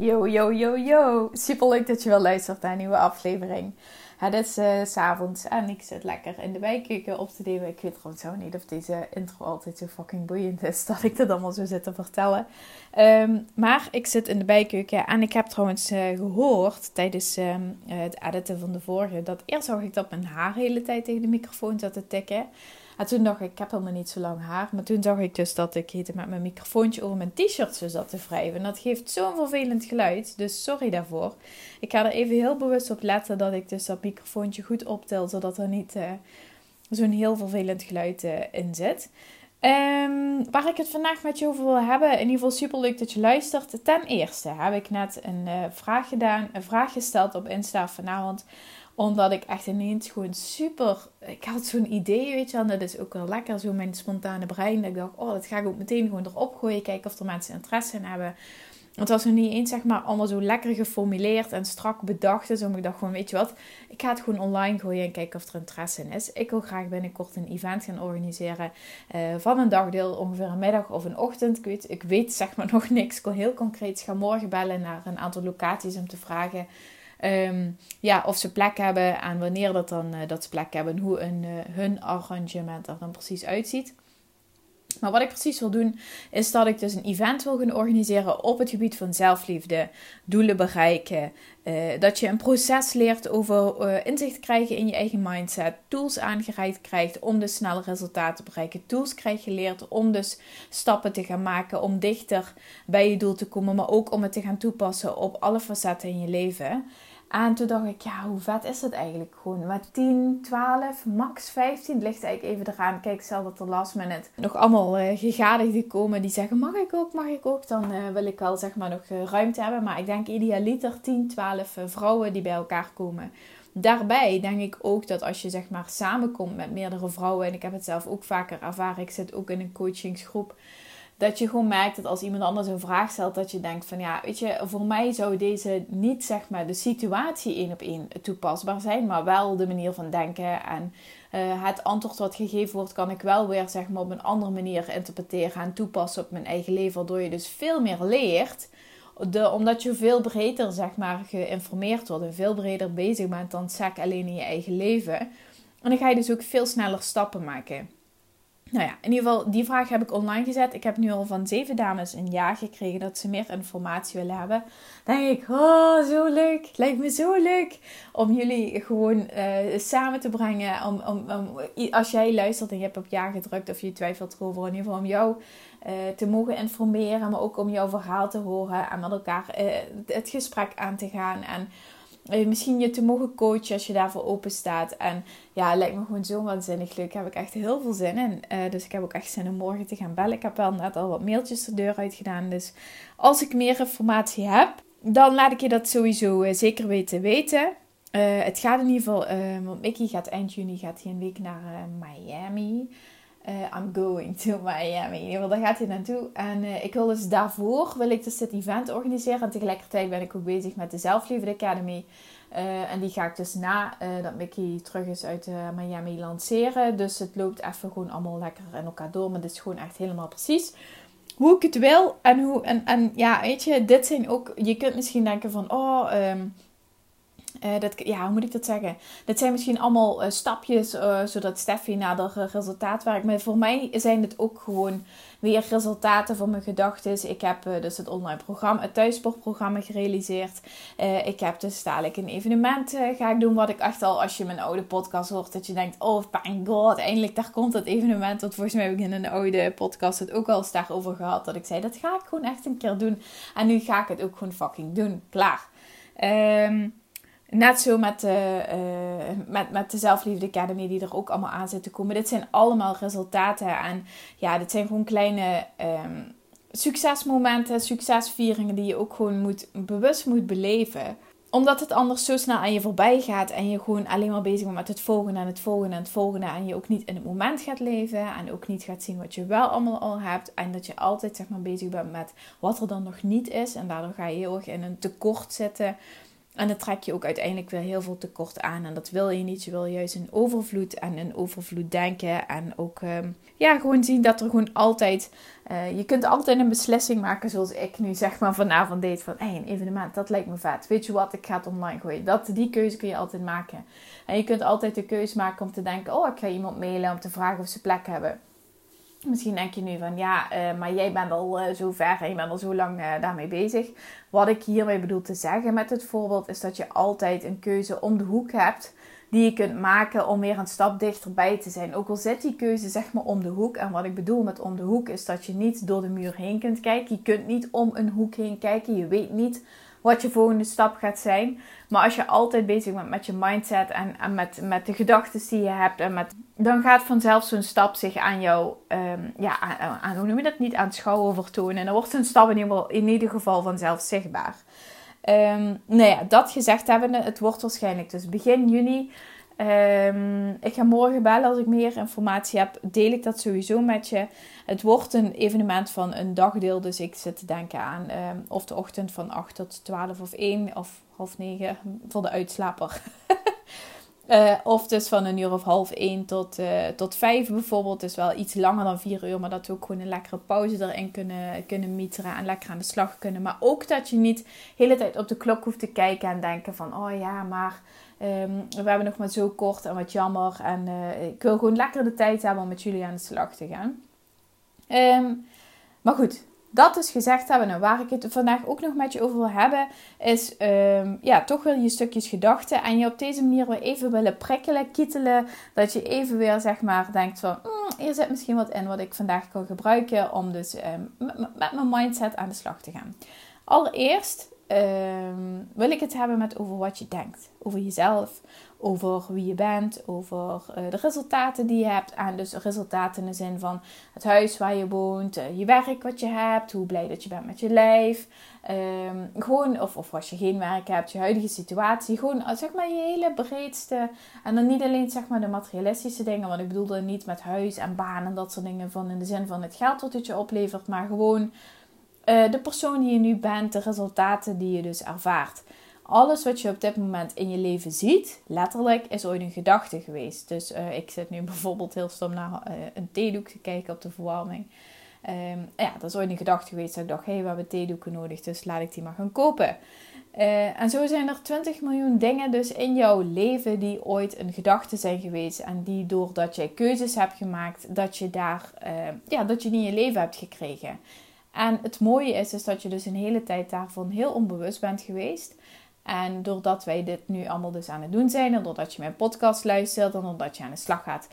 Yo, yo, yo, yo. Super leuk dat je wel luistert naar een nieuwe aflevering. Het is uh, s s'avonds en ik zit lekker in de bijkeuken op te nemen. Ik weet trouwens zo niet of deze intro altijd zo fucking boeiend is dat ik dit allemaal zo zit te vertellen. Um, maar ik zit in de bijkeuken en ik heb trouwens uh, gehoord tijdens um, het editen van de vorige dat eerst zag ik dat mijn haar de hele tijd tegen de microfoon zat te tikken. En toen dacht ik, ik heb helemaal niet zo lang haar. Maar toen zag ik dus dat ik heette met mijn microfoontje over mijn t-shirt zat te wrijven. En dat geeft zo'n vervelend geluid. Dus sorry daarvoor. Ik ga er even heel bewust op letten dat ik dus dat microfoontje goed optel. Zodat er niet uh, zo'n heel vervelend geluid uh, in zit. Um, waar ik het vandaag met je over wil hebben. In ieder geval super leuk dat je luistert. Ten eerste heb ik net een uh, vraag gedaan. Een vraag gesteld op Insta vanavond omdat ik echt ineens gewoon super... Ik had zo'n idee, weet je wel. Dat is ook wel lekker, zo mijn spontane brein. Dat ik dacht, oh, dat ga ik ook meteen gewoon erop gooien. Kijken of er mensen interesse in hebben. Het was nog niet eens, zeg maar, allemaal zo lekker geformuleerd en strak bedacht. Dus ik dacht gewoon, weet je wat, ik ga het gewoon online gooien en kijken of er interesse in is. Ik wil graag binnenkort een event gaan organiseren uh, van een dagdeel, ongeveer een middag of een ochtend. Ik weet, ik weet zeg maar nog niks. Ik wil heel concreet, ik ga morgen bellen naar een aantal locaties om te vragen Um, ja, of ze plek hebben en wanneer dat dan uh, dat ze plek hebben. Hoe een, uh, hun arrangement er dan precies uitziet. Maar wat ik precies wil doen, is dat ik dus een event wil gaan organiseren op het gebied van zelfliefde, doelen bereiken. Uh, dat je een proces leert over uh, inzicht krijgen in je eigen mindset, tools aangereikt krijgt om dus snelle resultaten te bereiken. Tools krijg je leert om dus stappen te gaan maken om dichter bij je doel te komen, maar ook om het te gaan toepassen op alle facetten in je leven. En toen dacht ik, ja, hoe vet is dat eigenlijk? Gewoon met 10, 12, max 15. Het ligt eigenlijk even eraan. Kijk, stel dat er last minute nog allemaal uh, gegadigden komen die zeggen, mag ik ook, mag ik ook? Dan uh, wil ik wel zeg maar nog uh, ruimte hebben. Maar ik denk idealiter 10, 12 vrouwen die bij elkaar komen. Daarbij denk ik ook dat als je zeg maar samenkomt met meerdere vrouwen, en ik heb het zelf ook vaker ervaren, ik zit ook in een coachingsgroep dat je gewoon merkt dat als iemand anders een vraag stelt, dat je denkt van ja, weet je, voor mij zou deze niet zeg maar de situatie één op één toepasbaar zijn, maar wel de manier van denken en uh, het antwoord wat gegeven wordt, kan ik wel weer zeg maar op een andere manier interpreteren en toepassen op mijn eigen leven, waardoor je dus veel meer leert. De, omdat je veel breder zeg maar geïnformeerd wordt en veel breder bezig bent dan sec alleen in je eigen leven. En dan ga je dus ook veel sneller stappen maken. Nou ja, in ieder geval, die vraag heb ik online gezet. Ik heb nu al van zeven dames een ja gekregen dat ze meer informatie willen hebben. Dan denk ik, oh, zo leuk. Lijkt me zo leuk om jullie gewoon uh, samen te brengen. Om, om, als jij luistert en je hebt op ja gedrukt of je twijfelt erover, in ieder geval om jou uh, te mogen informeren. Maar ook om jouw verhaal te horen en met elkaar uh, het gesprek aan te gaan. En misschien je te mogen coachen als je daarvoor open staat. En ja, het lijkt me gewoon zo waanzinnig leuk. Heb ik echt heel veel zin in. Uh, dus ik heb ook echt zin om morgen te gaan bellen. Ik heb wel net al wat mailtjes de deur uit gedaan. Dus als ik meer informatie heb, dan laat ik je dat sowieso uh, zeker weten weten. het gaat in ieder geval, want Mickey gaat eind juni gaat hij een week naar Miami. Uh, I'm going to Miami. Geval, daar gaat hij naartoe. En uh, ik wil dus daarvoor, wil ik dus dit event organiseren. En tegelijkertijd ben ik ook bezig met de Zelfliefde Academy. Uh, en die ga ik dus na dat Mickey terug is uit Miami lanceren. Dus het loopt even gewoon allemaal lekker in elkaar door. Maar dit is gewoon echt helemaal precies hoe ik het wil. En, hoe, en, en ja, weet je, dit zijn ook... Je kunt misschien denken van, oh... Um, uh, dat, ja, hoe moet ik dat zeggen? Dat zijn misschien allemaal uh, stapjes uh, zodat Steffi naar de resultaat werkt. Maar voor mij zijn het ook gewoon weer resultaten van mijn gedachten. Ik heb dus het online programma, het thuissportprogramma gerealiseerd. ik heb dus dadelijk een evenement ga ik doen. Wat ik echt al, als je mijn oude podcast hoort, dat je denkt: oh my god, eindelijk daar komt dat evenement. Want volgens mij heb ik in een oude podcast het ook al eens daarover gehad. Dat ik zei: dat ga ik gewoon echt een keer doen. En nu ga ik het ook gewoon fucking doen. Klaar. Um, Net zo met de, uh, met, met de Zelfliefde Academy die er ook allemaal aan zit te komen. Dit zijn allemaal resultaten. En ja, dit zijn gewoon kleine um, succesmomenten, succesvieringen die je ook gewoon moet, bewust moet beleven. omdat het anders zo snel aan je voorbij gaat en je gewoon alleen maar bezig bent met het volgende en het volgende en het volgende. En je ook niet in het moment gaat leven en ook niet gaat zien wat je wel allemaal al hebt. En dat je altijd zeg maar bezig bent met wat er dan nog niet is. En daardoor ga je heel erg in een tekort zitten. En dan trek je ook uiteindelijk weer heel veel tekort aan. En dat wil je niet. Je wil juist een overvloed en een overvloed denken. En ook um, ja, gewoon zien dat er gewoon altijd... Uh, je kunt altijd een beslissing maken zoals ik nu zeg maar vanavond deed. Van hey, een evenement, dat lijkt me vet. Weet je wat, ik ga het online gooien. Dat, die keuze kun je altijd maken. En je kunt altijd de keuze maken om te denken... Oh, ik ga iemand mailen om te vragen of ze plek hebben. Misschien denk je nu van ja, uh, maar jij bent al uh, zo ver en je bent al zo lang uh, daarmee bezig. Wat ik hiermee bedoel te zeggen met het voorbeeld is dat je altijd een keuze om de hoek hebt die je kunt maken om weer een stap dichterbij te zijn. Ook al zit die keuze zeg maar om de hoek. En wat ik bedoel met om de hoek is dat je niet door de muur heen kunt kijken. Je kunt niet om een hoek heen kijken. Je weet niet wat je volgende stap gaat zijn. Maar als je altijd bezig bent met je mindset en, en met, met de gedachten die je hebt, en met, dan gaat vanzelf zo'n stap zich aan jou, um, ja, aan, hoe noem je dat, niet aan schouwen vertonen. En dan wordt zo'n stap in ieder, geval, vanzelf zichtbaar. Um, nou ja, dat gezegd hebben, het wordt waarschijnlijk dus begin juni. Um, ik ga morgen bellen als ik meer informatie heb. Deel ik dat sowieso met je. Het wordt een evenement van een dagdeel. Dus ik zit te denken aan um, of de ochtend van 8 tot 12 of 1 of half 9 voor de uitslaper. uh, of dus van een uur of half 1 tot, uh, tot 5 bijvoorbeeld. Dus wel iets langer dan 4 uur. Maar dat we ook gewoon een lekkere pauze erin kunnen, kunnen mieteren. En lekker aan de slag kunnen. Maar ook dat je niet de hele tijd op de klok hoeft te kijken en denken van... Oh ja, maar Um, we hebben nog maar zo kort en wat jammer. En uh, ik wil gewoon lekker de tijd hebben om met jullie aan de slag te gaan. Um, maar goed, dat dus gezegd hebben. En waar ik het vandaag ook nog met je over wil hebben, is um, ja, toch wel je stukjes gedachten. En je op deze manier weer even willen prikkelen, kietelen. Dat je even weer zeg maar denkt van, mm, hier zit misschien wat in wat ik vandaag kan gebruiken om dus met mijn mindset aan de slag te gaan. Allereerst um, wil ik het hebben met over wat je denkt. Over jezelf, over wie je bent, over uh, de resultaten die je hebt. En dus resultaten in de zin van het huis waar je woont, uh, je werk wat je hebt, hoe blij dat je bent met je lijf. Um, gewoon, of, of als je geen werk hebt, je huidige situatie. Gewoon eh, zeg maar je hele breedste. En dan niet alleen zeg maar de materialistische dingen. Want ik bedoel niet met huis en baan en dat soort dingen van in de zin van het geld wat het je oplevert. Maar gewoon uh, de persoon die je nu bent, de resultaten die je dus ervaart. Alles wat je op dit moment in je leven ziet, letterlijk, is ooit een gedachte geweest. Dus uh, ik zit nu bijvoorbeeld heel stom naar uh, een theedoek te kijken op de verwarming. Um, ja, dat is ooit een gedachte geweest dat ik dacht, hé, hey, we hebben theedoeken nodig, dus laat ik die maar gaan kopen. Uh, en zo zijn er 20 miljoen dingen dus in jouw leven die ooit een gedachte zijn geweest. En die doordat jij keuzes hebt gemaakt, dat je daar, ja, dat je in je leven hebt gekregen. En het mooie is, is dat je dus een hele tijd daarvan heel onbewust bent geweest. En doordat wij dit nu allemaal dus aan het doen zijn, en doordat je mijn podcast luistert, en doordat je aan de slag gaat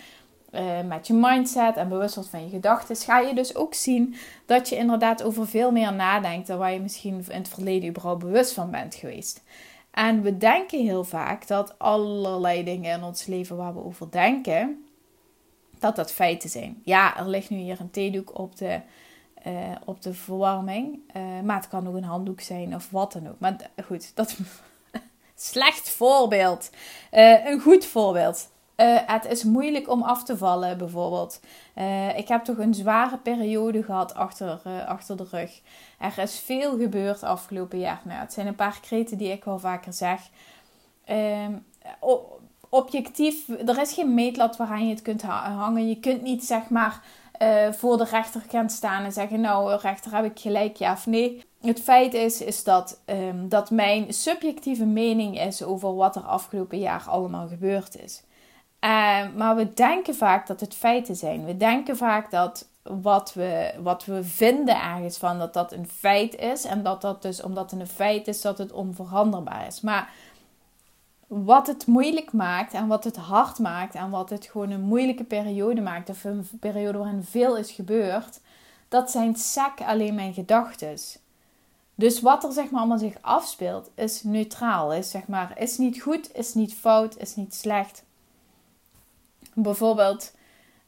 uh, met je mindset en bewust wordt van je gedachten, ga je dus ook zien dat je inderdaad over veel meer nadenkt dan waar je misschien in het verleden überhaupt bewust van bent geweest. En we denken heel vaak dat allerlei dingen in ons leven waar we over denken, dat dat feiten zijn. Ja, er ligt nu hier een theedoek op de uh, op de verwarming. Uh, maar het kan ook een handdoek zijn of wat dan ook. Maar goed, dat slecht voorbeeld. Uh, een goed voorbeeld. het is moeilijk om af te vallen, bijvoorbeeld. ik heb toch een zware periode gehad achter, achter de rug. Er is veel gebeurd afgelopen jaar. Nou, het zijn een paar kreten die ik wel vaker zeg. Ehm, objectief, er is geen meetlat waaraan je het kunt hangen. Je kunt niet zeg maar uh, voor de rechter kan staan en zeggen: Nou, rechter, heb ik gelijk, ja of nee? Het feit is, is dat, um, dat mijn subjectieve mening is over wat er afgelopen jaar allemaal gebeurd is. Uh, maar we denken vaak dat het feiten zijn. We denken vaak dat wat we, wat we vinden ergens van, dat dat een feit is. En dat dat dus, omdat het een feit is, dat het onveranderbaar is. Maar wat het moeilijk maakt en wat het hard maakt en wat het gewoon een moeilijke periode maakt, of een periode waarin veel is gebeurd, dat zijn sec alleen mijn gedachten. Dus wat er zeg maar allemaal zich afspeelt, is neutraal, is zeg maar, is niet goed, is niet fout, is niet slecht. Bijvoorbeeld,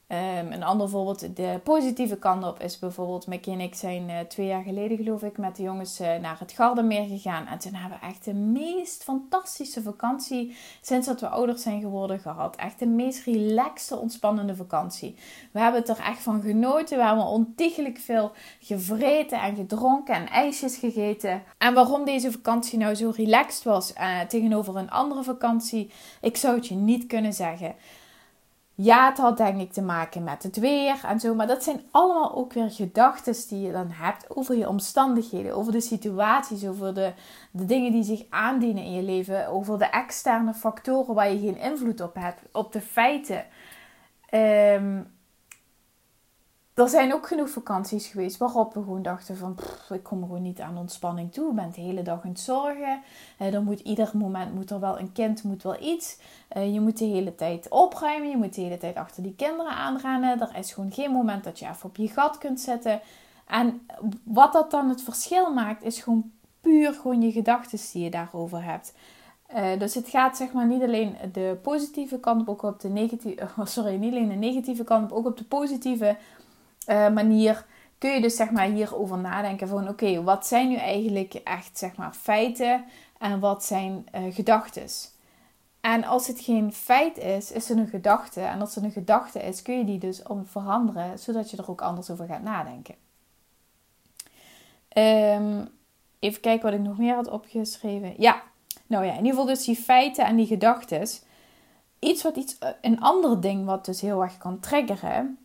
Um, een ander voorbeeld, de positieve kant op, is bijvoorbeeld... Mickey en ik zijn uh, twee jaar geleden, geloof ik, met de jongens uh, naar het Gardermeer gegaan. En toen hebben we echt de meest fantastische vakantie sinds dat we ouders zijn geworden gehad. Echt de meest relaxte, ontspannende vakantie. We hebben het er echt van genoten. We hebben ontiegelijk veel gevreten en gedronken en ijsjes gegeten. En waarom deze vakantie nou zo relaxed was uh, tegenover een andere vakantie, ik zou het je niet kunnen zeggen. Ja, het had denk ik te maken met het weer en zo. Maar dat zijn allemaal ook weer gedachten die je dan hebt over je omstandigheden, over de situaties, over de, de dingen die zich aandienen in je leven, over de externe factoren waar je geen invloed op hebt, op de feiten. Um, er zijn ook genoeg vakanties geweest waarop we gewoon dachten van... ik kom gewoon niet aan ontspanning toe. Ik ben de hele dag aan het zorgen. Uh, er moet ieder moment moet er wel een kind, moet wel iets. Uh, je moet de hele tijd opruimen. Je moet de hele tijd achter die kinderen aanrennen. Er is gewoon geen moment dat je even op je gat kunt zitten. En wat dat dan het verschil maakt, is gewoon puur gewoon je gedachten die je daarover hebt. Uh, dus het gaat zeg maar niet alleen de positieve kant op, ook op de negatieve... sorry, niet alleen de negatieve kant op, ook op de positieve uh, manier kun je dus zeg maar hierover nadenken van oké, wat zijn nu eigenlijk echt zeg maar feiten en wat zijn uh, gedachten? En als het geen feit is, is het een gedachte. En als het een gedachte is, kun je die dus veranderen, zodat je er ook anders over gaat nadenken. Um, even kijken wat ik nog meer had opgeschreven. Ja, nou ja, in ieder geval dus die feiten en die gedachten. Iets wat iets, een ander ding wat dus heel erg kan triggeren,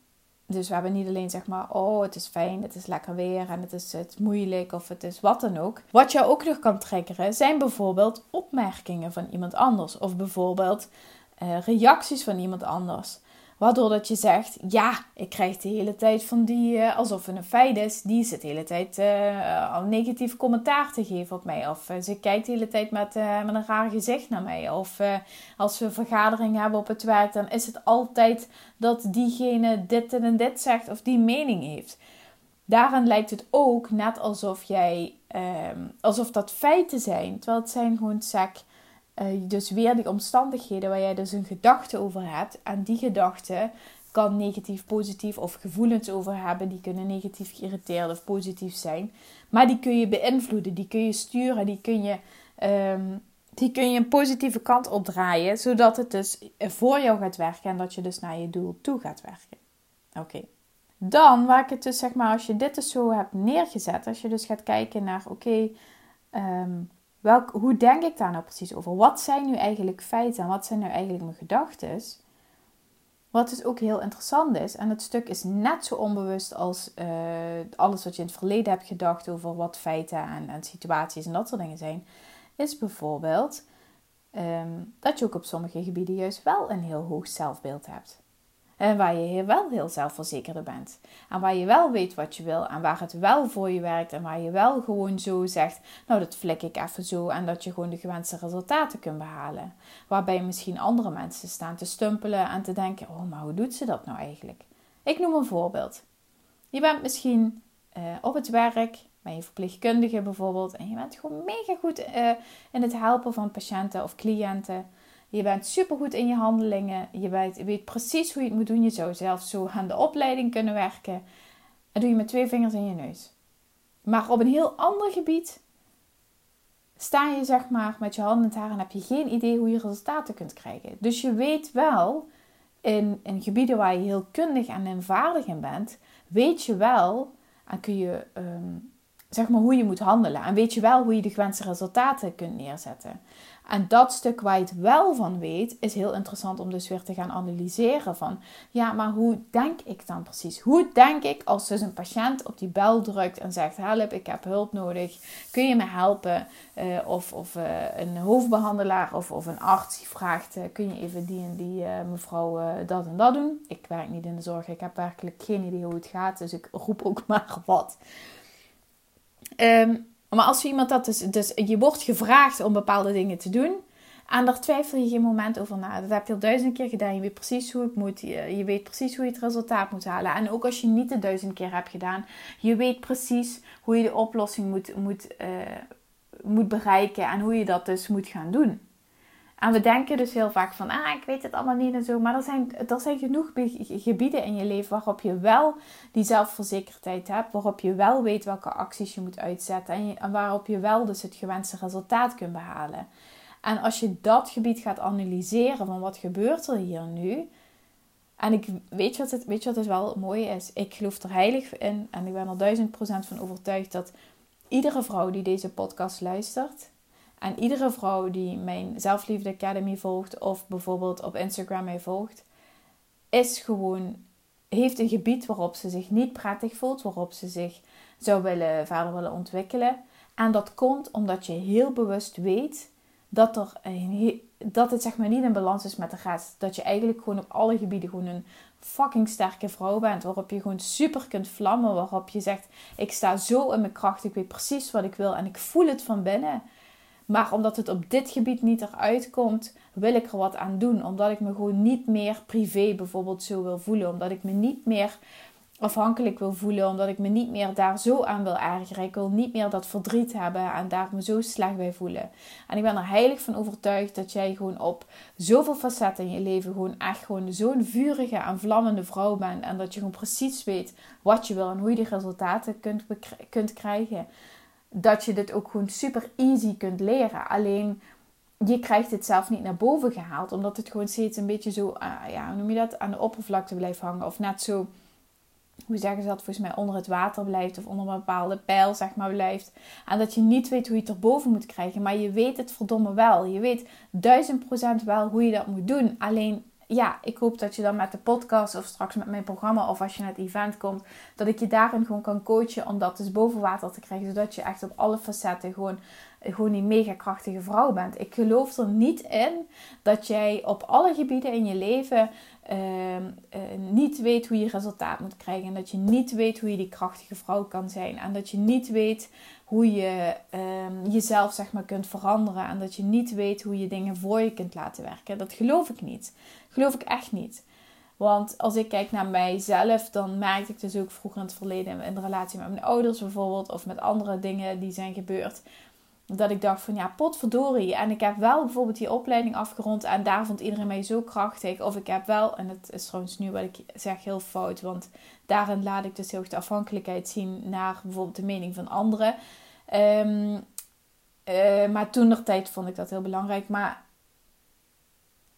dus we hebben niet alleen zeg maar, oh het is fijn, het is lekker weer en het is, het moeilijk of het is wat dan ook. Wat je ook nog kan triggeren zijn bijvoorbeeld opmerkingen van iemand anders of bijvoorbeeld uh, reacties van iemand anders. Waardoor dat je zegt, ja, ik krijg de hele tijd van die, uh, alsof het een feit is, die zit de hele tijd uh, al negatief commentaar te geven op mij. Of uh, ze kijkt de hele tijd met, met een raar gezicht naar mij. Of als we vergadering hebben op het werk, dan is het altijd dat diegene dit en dit zegt of die mening heeft. Daarin lijkt het ook net alsof jij, ehm, alsof dat feiten zijn. Terwijl het zijn gewoon sec uh, dus weer die omstandigheden waar jij dus een gedachte over hebt. En die gedachte kan negatief, positief of gevoelens over hebben. Die kunnen negatief geïrriteerd of positief zijn. Maar die kun je beïnvloeden, die kun je sturen, die kun je, um, die kun je een positieve kant opdraaien. Zodat het dus voor jou gaat werken en dat je dus naar je doel toe gaat werken. Oké. Dan, waar ik het dus zeg maar, als je dit dus zo hebt neergezet, als je dus gaat kijken naar, oké, ehm, Hoe denk ik daar nou precies over? Wat zijn nu eigenlijk feiten en wat zijn nu eigenlijk mijn gedachten? Wat dus ook heel interessant is, en het stuk is net zo onbewust als uh, alles wat je in het verleden hebt gedacht over wat feiten en, en situaties en dat soort dingen zijn, is bijvoorbeeld um, dat je ook op sommige gebieden juist wel een heel hoog zelfbeeld hebt. En waar je wel heel zelfverzekerder bent. En waar je wel weet wat je wil. En waar het wel voor je werkt. En waar je wel gewoon zo zegt. Nou, dat flik ik even zo. En dat je gewoon de gewenste resultaten kunt behalen. Waarbij misschien andere mensen staan te stumpelen. En te denken: oh, maar hoe doet ze dat nou eigenlijk? Ik noem een voorbeeld. Je bent misschien uh, op het werk. Ben je verpleegkundige bijvoorbeeld. En je bent gewoon mega goed uh, in het helpen van patiënten of cliënten. Je bent supergoed in je handelingen. Je weet, weet, precies hoe je het moet doen. Je zou zelfs zo aan de opleiding kunnen werken. En doe je met twee vingers in je neus. Maar op een heel ander gebied sta je zeg maar met je handen in het haar en heb je geen idee hoe je resultaten kunt krijgen. Dus je weet wel in, gebieden waar je heel kundig en vaardig in bent, weet je wel en kun je ehm, zeg maar hoe je moet handelen. En weet je wel hoe je de gewenste resultaten kunt neerzetten. En dat stuk waar je het wel van weet, is heel interessant om dus weer te gaan analyseren van, ja, maar hoe denk ik dan precies? Hoe denk ik als dus een patiënt op die bel drukt en zegt, help, ik heb hulp nodig, kun je me helpen? Uh, of of uh, een hoofdbehandelaar of, of een arts die vraagt, uh, kun je even die en die mevrouw dat en dat doen? Ik werk niet in de zorg, ik heb werkelijk geen idee hoe het gaat, dus ik roep ook maar wat. Um, maar als iemand dat dus, dus je wordt gevraagd om bepaalde dingen te doen. En daar twijfel je geen moment over na. Dat heb je al duizend keer gedaan. Je weet precies hoe het moet. Je, je, weet precies hoe je het resultaat moet halen. En ook als je niet de duizend keer hebt gedaan. Je weet precies hoe je de oplossing moet, moet, uh, moet bereiken. En hoe je dat dus moet gaan doen. En we denken dus heel vaak van, ah, ik weet het allemaal niet en zo. Maar er zijn, er zijn genoeg gebieden in je leven waarop je wel die zelfverzekerdheid hebt. Waarop je wel weet welke acties je moet uitzetten. En, en waarop je wel dus het gewenste resultaat kunt behalen. En als je dat gebied gaat analyseren van wat gebeurt er hier nu... En ik weet wat het, weet je wat het wel mooi is? Ik geloof er heilig in en ik ben er duizend procent van overtuigd dat iedere vrouw die deze podcast luistert, en iedere vrouw die mijn Zelfliefde Academy volgt of bijvoorbeeld op Instagram mij volgt, is gewoon, heeft een gebied waarop ze zich niet prettig voelt, waarop ze zich zou willen, verder willen ontwikkelen. En dat komt omdat je heel bewust weet dat, er een, dat het zeg maar niet in balans is met de rest. Dat je eigenlijk gewoon op alle gebieden gewoon een fucking sterke vrouw bent. Waarop je gewoon super kunt vlammen. Waarop je zegt, ik sta zo in mijn kracht. Ik weet precies wat ik wil en ik voel het van binnen. Maar omdat het op dit gebied niet eruit komt, wil ik er wat aan doen. Omdat ik me gewoon niet meer privé bijvoorbeeld zo wil voelen. Omdat ik me niet meer afhankelijk wil voelen. Omdat ik me niet meer daar zo aan wil ergeren. Ik wil niet meer dat verdriet hebben en daar me zo slecht bij voelen. En ik ben er heilig van overtuigd dat jij gewoon op zoveel facetten in je leven gewoon echt gewoon zo'n vurige en vlammende vrouw bent. En dat je gewoon precies weet wat je wil en hoe je die resultaten kunt, kunt krijgen dat je dit ook gewoon super easy kunt leren. Alleen je krijgt het zelf niet naar boven gehaald, omdat het gewoon steeds een beetje zo, uh, ja, hoe noem je dat, aan de oppervlakte blijft hangen. Of net zo, hoe zeggen ze dat, volgens mij onder het water blijft of onder een bepaalde pijl, zeg maar, blijft. En dat je niet weet hoe je het erboven moet krijgen, maar je weet het verdomme wel. Je weet duizend procent wel hoe je dat moet doen. Alleen ja, ik hoop dat je dan met de podcast of straks met mijn programma of als je naar het event komt, dat ik je daarin gewoon kan coachen om dat dus boven water te krijgen. Zodat je echt op alle facetten gewoon, gewoon die mega krachtige vrouw bent. Ik geloof er niet in dat jij op alle gebieden in je leven Ehm, eh, niet weet hoe je resultaat moet krijgen. En dat je niet weet hoe je die krachtige vrouw kan zijn. En dat je niet weet hoe je ehm, jezelf zeg maar, kunt veranderen. En dat je niet weet hoe je dingen voor je kunt laten werken. Dat geloof ik niet. Geloof ik echt niet. Want als ik kijk naar mijzelf, dan merkte ik dus ook vroeger in het verleden in de relatie met mijn ouders bijvoorbeeld, of met andere dingen die zijn gebeurd, dat ik dacht van ja, potverdorie. En ik heb wel bijvoorbeeld die opleiding afgerond en daar vond iedereen mij zo krachtig. Of ik heb wel, en het is trouwens nu wat ik zeg heel fout, want daarin laat ik dus heel erg de afhankelijkheid zien naar bijvoorbeeld de mening van anderen. Um, uh, maar toen nog tijd vond ik dat heel belangrijk. Maar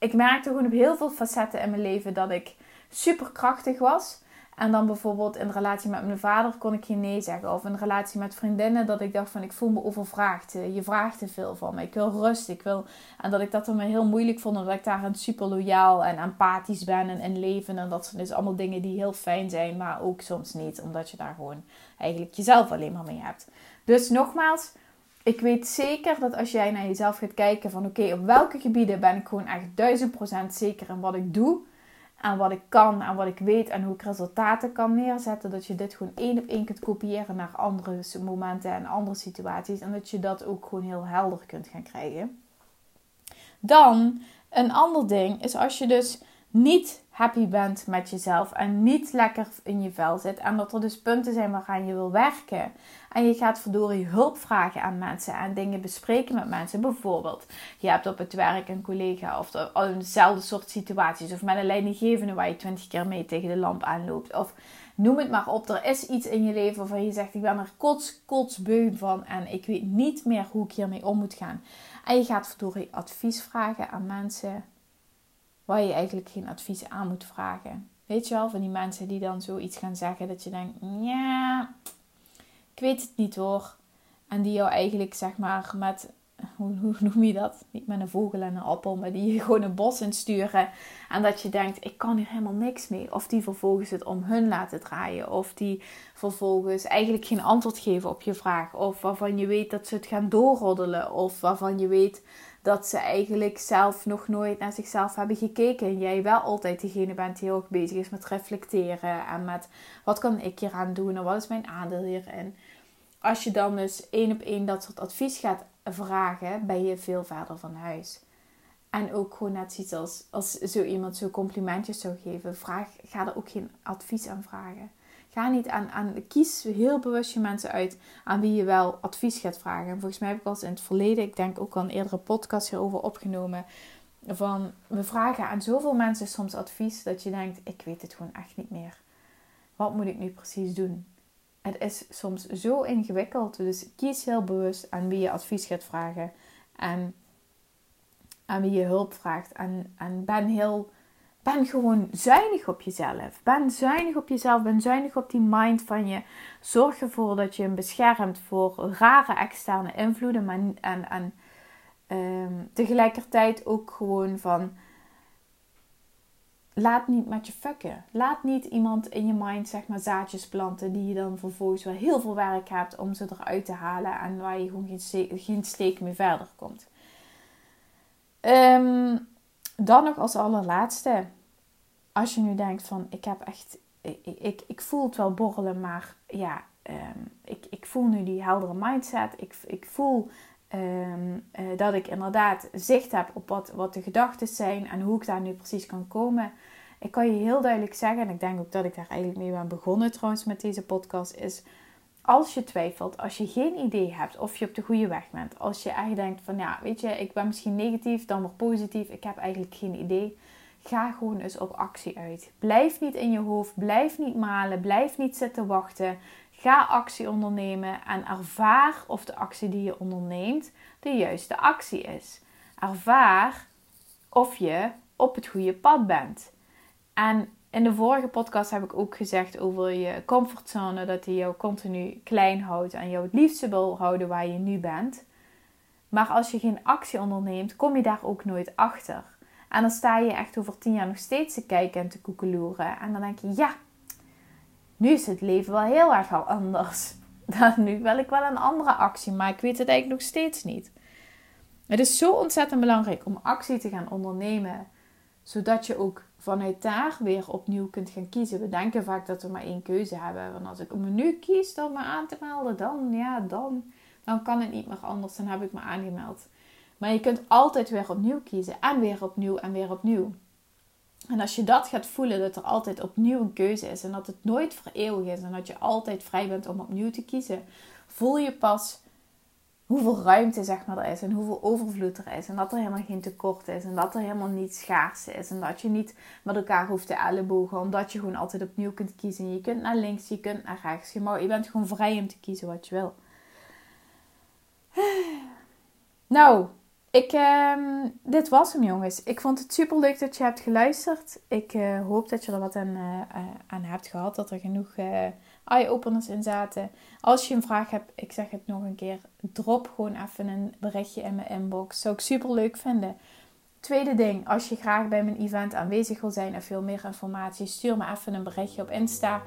ik merkte gewoon op heel veel facetten in mijn leven dat ik super krachtig was. En dan bijvoorbeeld in relatie met mijn vader kon ik geen nee zeggen. Of in relatie met vriendinnen dat ik dacht van ik voel me overvraagd. Je vraagt te veel van me. Ik wil rust. Ik wil... En dat ik dat dan heel moeilijk vond. Omdat ik daarin super loyaal en empathisch ben en in leven. En dat zijn dus allemaal dingen die heel fijn zijn. Maar ook soms niet. Omdat je daar gewoon eigenlijk jezelf alleen maar mee hebt. Dus nogmaals. Ik weet zeker dat als jij naar jezelf gaat kijken van oké, op welke gebieden ben ik gewoon echt duizend procent zeker in wat ik doe aan wat ik kan, aan wat ik weet en hoe ik resultaten kan neerzetten. Dat je dit gewoon één op één kunt kopiëren naar andere momenten en andere situaties. En dat je dat ook gewoon heel helder kunt gaan krijgen. Dan een ander ding is als je dus niet happy bent met jezelf en niet lekker in je vel zit. En dat er dus punten zijn waaraan je wil werken. En je gaat verdorie hulp vragen aan mensen en dingen bespreken met mensen. Bijvoorbeeld, je hebt op het werk een collega of dezelfde soort situaties. Of met een leidinggevende waar je twintig keer mee tegen de lamp aanloopt. Of noem het maar op. Er is iets in je leven waarvan je zegt, ik ben er kots, kotsbeu van. En ik weet niet meer hoe ik hiermee om moet gaan. En je gaat verdorie advies vragen aan mensen waar je eigenlijk geen advies aan moet vragen. Weet je wel, van die mensen die dan zoiets gaan zeggen dat je denkt, ja, ik weet het niet hoor. En die jou eigenlijk zeg maar met, hoe, hoe noem je dat? Niet met een vogel en een appel, maar die je gewoon een bos insturen. En dat je denkt, ik kan hier helemaal niks mee. Of die vervolgens het om hun laten draaien. Of die vervolgens eigenlijk geen antwoord geven op je vraag. Of waarvan je weet dat ze het gaan doorroddelen. Of waarvan je weet dat ze eigenlijk zelf nog nooit naar zichzelf hebben gekeken. En jij wel altijd degene bent die heel erg bezig is met reflecteren. En met wat kan ik hier aan doen en wat is mijn aandeel hierin. Als je dan dus één op één dat soort advies gaat vragen, ben je veel verder van huis. En ook gewoon net zoiets als, als zo iemand zo complimentjes zou geven. Vraag, ga er ook geen advies aan vragen. Ga niet aan, aan, kies heel bewust je mensen uit aan wie je wel advies gaat vragen. En volgens mij heb ik al eens in het verleden, ik denk ook al een eerdere podcast hierover opgenomen. Van we vragen aan zoveel mensen soms advies dat je denkt: ik weet het gewoon echt niet meer. Wat moet ik nu precies doen? Het is soms zo ingewikkeld. Dus kies heel bewust aan wie je advies gaat vragen. En aan wie je hulp vraagt. En, en ben heel. Ben gewoon zuinig op jezelf. Ben zuinig op jezelf. Ben zuinig op die mind van je. Zorg ervoor dat je hem beschermt voor rare externe invloeden. Maar, en en um, tegelijkertijd ook gewoon van laat niet met je fucken. Laat niet iemand in je mind zeg maar zaadjes planten die je dan vervolgens wel heel veel werk hebt om ze eruit te halen en waar je gewoon geen, geen steek meer verder komt. Um, dan nog als allerlaatste, als je nu denkt van ik heb echt, ik, ik, voel het wel borrelen, maar ja, um, ik, ik voel nu die heldere mindset. Ik, ik voel um, uh, dat ik inderdaad zicht heb op wat, wat de gedachten zijn en hoe ik daar nu precies kan komen. Ik kan je heel duidelijk zeggen, en ik denk ook dat ik daar eigenlijk mee ben begonnen trouwens met deze podcast, is als je twijfelt, als je geen idee hebt of je op de goede weg bent, als je echt denkt van ja, weet je, ik ben misschien negatief, dan weer positief, ik heb eigenlijk geen idee. Ga gewoon eens op actie uit. Blijf niet in je hoofd, blijf niet malen, blijf niet zitten wachten. Ga actie ondernemen en ervaar of de actie die je onderneemt de juiste actie is. Ervaar of je op het goede pad bent. En in de vorige podcast heb ik ook gezegd over je comfortzone, dat die jou continu klein houdt en jou het liefste wil houden waar je nu bent. Maar als je geen actie onderneemt, kom je daar ook nooit achter. En dan sta je echt over tien jaar nog steeds te kijken en te koekeloeren. En dan denk je, ja, nu is het leven wel heel erg al anders. Dan nu wil ik wel een andere actie, maar ik weet het eigenlijk nog steeds niet. Het is zo ontzettend belangrijk om actie te gaan ondernemen, zodat je ook vanuit daar weer opnieuw kunt gaan kiezen. We denken vaak dat we maar één keuze hebben. Want als ik een menu kies dan me aan te melden, dan, ja, dan, dan kan het niet meer anders. Dan heb ik me aangemeld. Maar je kunt altijd weer opnieuw kiezen. En weer opnieuw en weer opnieuw. En als je dat gaat voelen, dat er altijd opnieuw een keuze is. En dat het nooit voor eeuwig is. En dat je altijd vrij bent om opnieuw te kiezen. Voel je pas hoeveel ruimte zeg maar, er is en hoeveel overvloed er is. En dat er helemaal geen tekort is en dat er helemaal niet schaars is. En dat je niet met elkaar hoeft te ellebogen, omdat je gewoon altijd opnieuw kunt kiezen. Je kunt naar links, je kunt naar rechts. Je, mag, je bent gewoon vrij om te kiezen wat je wil. Nou, ik, uh, dit was hem jongens. Ik vond het super leuk dat je hebt geluisterd. Ik uh, hoop dat je er wat aan, uh, aan hebt gehad. Dat er genoeg eye-openers in zaten. Als je een vraag hebt, ik zeg het nog een keer, drop gewoon even een berichtje in mijn inbox. Zou ik super leuk vinden. Tweede ding, als je graag bij mijn event aanwezig wil zijn en veel meer informatie, stuur me even een berichtje op Insta.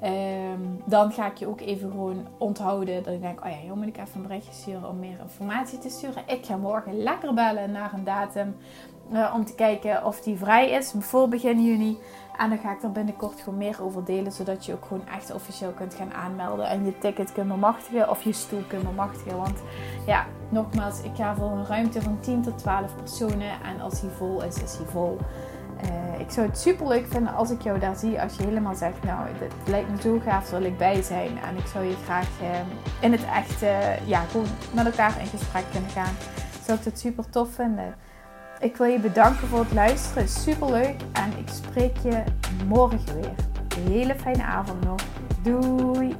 Ehm, dan ga ik je ook even gewoon onthouden. Dat ik denk, oh ja, joh, moet ik even een berichtje sturen om meer informatie te sturen. Ik ga morgen lekker bellen naar een datum uh, om te kijken of die vrij is voor begin juni. En dan ga ik er binnenkort gewoon meer over delen. Zodat je ook gewoon echt officieel kunt gaan aanmelden. En je ticket kunt bemachtigen of je stoel kunt bemachtigen. Want ja, nogmaals, ik ga voor een ruimte van 10 tot 12 personen. En als hij vol is, is hij vol. Uh, ik zou het super leuk vinden als ik jou daar zie. Als je helemaal zegt, nou, dit lijkt me zo gaaf, wil ik bij zijn. En ik zou je graag uh, in het echt, uh, ja, gewoon met elkaar in gesprek kunnen gaan. Zou ik het super tof vinden. Ik wil je bedanken voor het luisteren. Super leuk. En ik spreek je morgen weer. Een hele fijne avond nog. Doei!